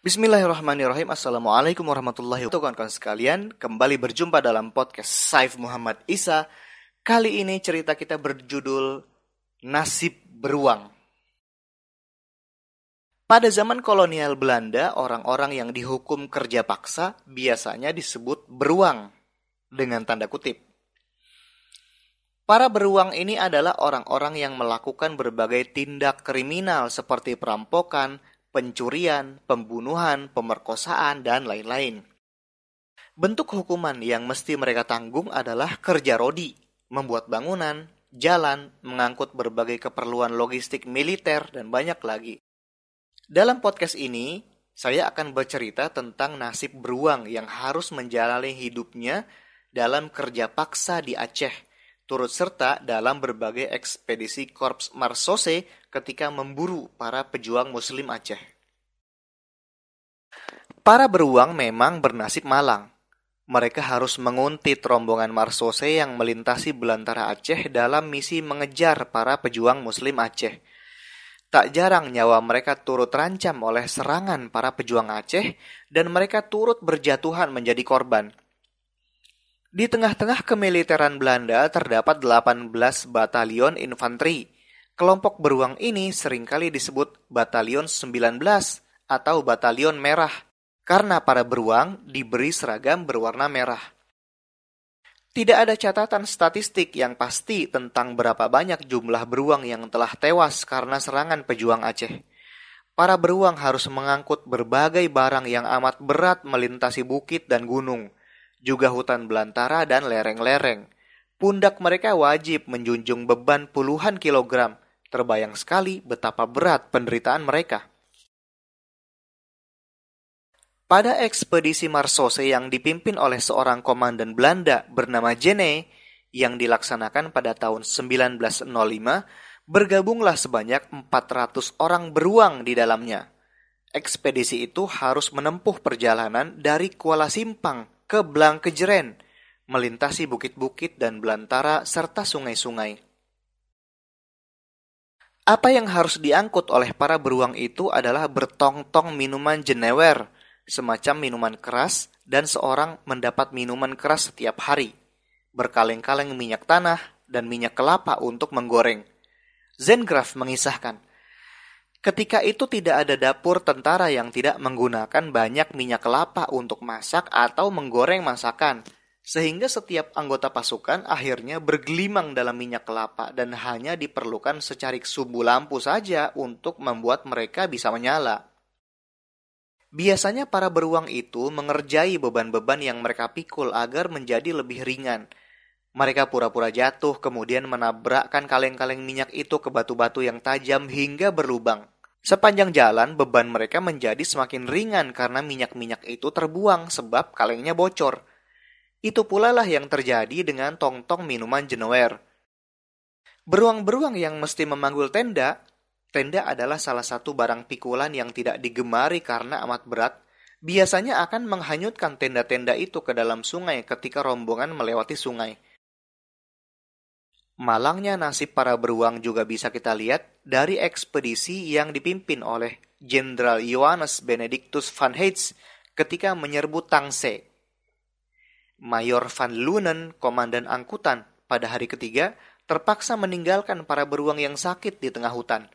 Bismillahirrahmanirrahim. Assalamualaikum warahmatullahi wabarakatuh. Kawan-kawan sekalian Kembali berjumpa dalam podcast Saif Muhammad Isa. Kali ini cerita kita berjudul Nasib Beruang. Pada zaman kolonial Belanda Orang-orang yang dihukum kerja paksa Biasanya disebut beruang Dengan tanda kutip. Para beruang ini adalah orang-orang yang melakukan berbagai tindak kriminal seperti perampokan, pencurian, pembunuhan, pemerkosaan, dan lain-lain. Bentuk hukuman yang mesti mereka tanggung adalah kerja rodi, membuat bangunan, jalan, mengangkut berbagai keperluan logistik militer, dan banyak lagi. Dalam podcast ini, saya akan bercerita tentang nasib beruang yang harus menjalani hidupnya dalam kerja paksa di Aceh, turut serta dalam berbagai ekspedisi Korps Marsose ketika memburu para pejuang Muslim Aceh. Para beruang memang bernasib malang. Mereka harus menguntit rombongan Marsose yang melintasi belantara Aceh dalam misi mengejar para pejuang Muslim Aceh. Tak jarang nyawa mereka turut terancam oleh serangan para pejuang Aceh dan mereka turut berjatuhan menjadi korban. Di tengah-tengah kemiliteran Belanda terdapat 18 batalion infanteri Kelompok beruang ini sering kali disebut Batalion 19 atau Batalion Merah karena para beruang diberi seragam berwarna merah. Tidak ada catatan statistik yang pasti tentang berapa banyak jumlah beruang yang telah tewas karena serangan pejuang Aceh. Para beruang harus mengangkut berbagai barang yang amat berat melintasi bukit dan gunung, juga hutan belantara dan lereng-lereng. Pundak mereka wajib menjunjung beban puluhan kilogram, Terbayang sekali betapa berat penderitaan mereka. Pada ekspedisi Marsose yang dipimpin oleh seorang komandan Belanda bernama Jene yang dilaksanakan pada tahun 1905, bergabunglah sebanyak 400 orang beruang di dalamnya. Ekspedisi itu harus menempuh perjalanan dari Kuala Simpang ke Blangkejeren, melintasi bukit-bukit dan belantara serta sungai-sungai. Apa yang harus diangkut oleh para beruang itu adalah bertong-tong minuman jenewer, semacam minuman keras, dan seorang mendapat minuman keras setiap hari, berkaleng-kaleng minyak tanah dan minyak kelapa untuk menggoreng. Zengraf mengisahkan, Ketika itu tidak ada dapur tentara yang tidak menggunakan banyak minyak kelapa untuk masak atau menggoreng masakan, sehingga setiap anggota pasukan akhirnya bergelimang dalam minyak kelapa dan hanya diperlukan secarik sumbu lampu saja untuk membuat mereka bisa menyala. Biasanya para beruang itu mengerjai beban-beban yang mereka pikul agar menjadi lebih ringan. Mereka pura-pura jatuh kemudian menabrakkan kaleng-kaleng minyak itu ke batu-batu yang tajam hingga berlubang. Sepanjang jalan, beban mereka menjadi semakin ringan karena minyak-minyak itu terbuang sebab kalengnya bocor. Itu pula lah yang terjadi dengan tong-tong minuman jenewer. Beruang-beruang yang mesti memanggul tenda, tenda adalah salah satu barang pikulan yang tidak digemari karena amat berat, biasanya akan menghanyutkan tenda-tenda itu ke dalam sungai ketika rombongan melewati sungai. Malangnya nasib para beruang juga bisa kita lihat dari ekspedisi yang dipimpin oleh Jenderal Johannes Benedictus van Heitz ketika menyerbu Tangse Mayor Van Lunen, komandan angkutan, pada hari ketiga terpaksa meninggalkan para beruang yang sakit di tengah hutan.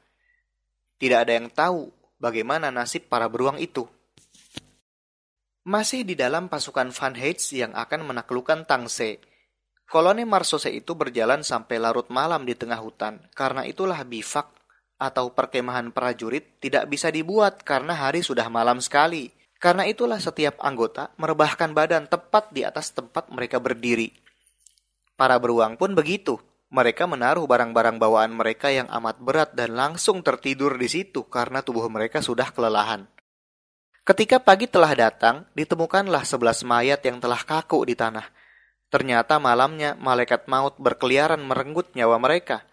Tidak ada yang tahu bagaimana nasib para beruang itu. Masih di dalam pasukan Van Heitz yang akan menaklukkan Tangse, koloni Marsose itu berjalan sampai larut malam di tengah hutan. Karena itulah bivak atau perkemahan prajurit tidak bisa dibuat karena hari sudah malam sekali. Karena itulah setiap anggota merebahkan badan tepat di atas tempat mereka berdiri. Para beruang pun begitu. Mereka menaruh barang-barang bawaan mereka yang amat berat dan langsung tertidur di situ karena tubuh mereka sudah kelelahan. Ketika pagi telah datang, ditemukanlah sebelas mayat yang telah kaku di tanah. Ternyata malamnya malaikat maut berkeliaran merenggut nyawa mereka.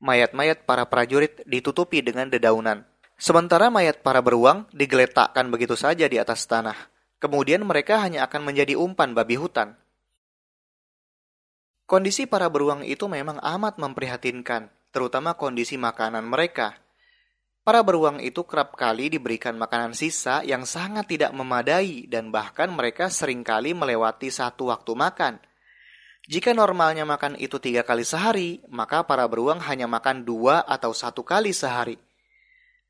Mayat-mayat para prajurit ditutupi dengan dedaunan. Sementara mayat para beruang digeletakkan begitu saja di atas tanah. Kemudian mereka hanya akan menjadi umpan babi hutan. Kondisi para beruang itu memang amat memprihatinkan, terutama kondisi makanan mereka. Para beruang itu kerap kali diberikan makanan sisa yang sangat tidak memadai dan bahkan mereka sering kali melewati satu waktu makan. Jika normalnya makan itu tiga kali sehari, maka para beruang hanya makan dua atau satu kali sehari.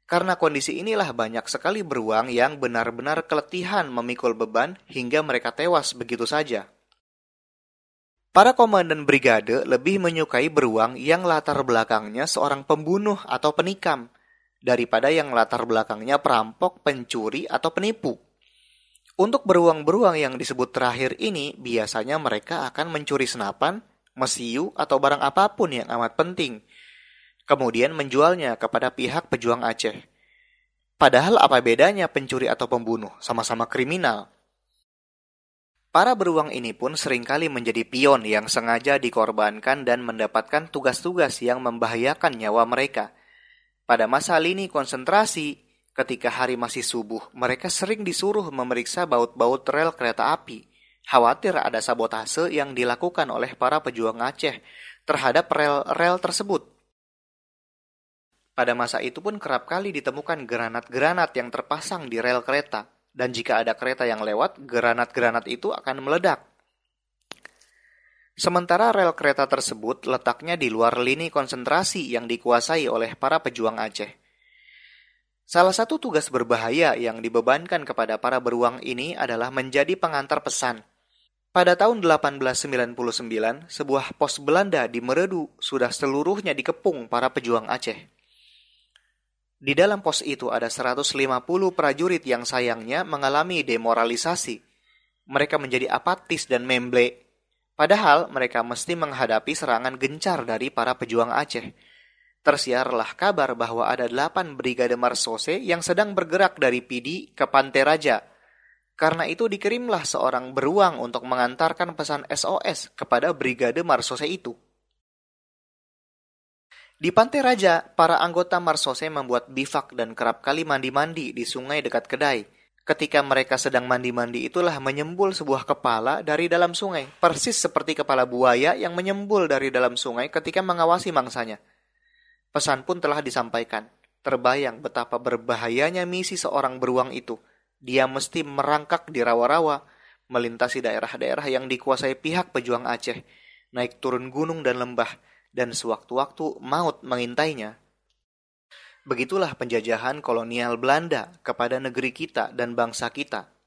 Karena kondisi inilah banyak sekali beruang yang benar-benar keletihan memikul beban hingga mereka tewas begitu saja. Para komandan brigade lebih menyukai beruang yang latar belakangnya seorang pembunuh atau penikam daripada yang latar belakangnya perampok, pencuri, atau penipu. Untuk beruang-beruang yang disebut terakhir ini, biasanya mereka akan mencuri senapan, mesiu, atau barang apa pun yang amat penting, kemudian menjualnya kepada pihak pejuang Aceh. Padahal apa bedanya pencuri atau pembunuh? Sama-sama kriminal. Para beruang ini pun sering kali menjadi pion yang sengaja dikorbankan dan mendapatkan tugas-tugas yang membahayakan nyawa mereka. Pada masa lini konsentrasi, ketika hari masih subuh, mereka sering disuruh memeriksa baut-baut rel kereta api. Khawatir ada sabotase yang dilakukan oleh para pejuang Aceh terhadap rel-rel tersebut. Pada masa itu pun kerap kali ditemukan granat-granat yang terpasang di rel kereta dan jika ada kereta yang lewat, granat-granat itu akan meledak. Sementara rel kereta tersebut letaknya di luar lini konsentrasi yang dikuasai oleh para pejuang Aceh. Salah satu tugas berbahaya yang dibebankan kepada para beruang ini adalah menjadi pengantar pesan. Pada tahun 1899, sebuah pos Belanda di Meredu sudah seluruhnya dikepung para pejuang Aceh. Di dalam pos itu ada 150 prajurit yang sayangnya mengalami demoralisasi. Mereka menjadi apatis dan memble. Padahal mereka mesti menghadapi serangan gencar dari para pejuang Aceh. Tersiarlah kabar bahwa ada 8 brigade Marsose yang sedang bergerak dari Pidi ke Pantai Raja. Karena itu dikirimlah seorang beruang untuk mengantarkan pesan SOS kepada brigade Marsose itu. Di Pantai Raja, para anggota Marsose membuat bivak dan kerap kali mandi-mandi di sungai dekat kedai. Ketika mereka sedang mandi-mandi itulah menyembul sebuah kepala dari dalam sungai, persis seperti kepala buaya yang menyembul dari dalam sungai ketika mengawasi mangsanya. Pesan pun telah disampaikan. Terbayang betapa berbahayanya misi seorang beruang itu. Dia mesti merangkak di rawa-rawa, melintasi daerah-daerah yang dikuasai pihak pejuang Aceh, naik turun gunung dan lembah, dan sewaktu-waktu maut mengintainya. Begitulah penjajahan kolonial Belanda kepada negeri kita dan bangsa kita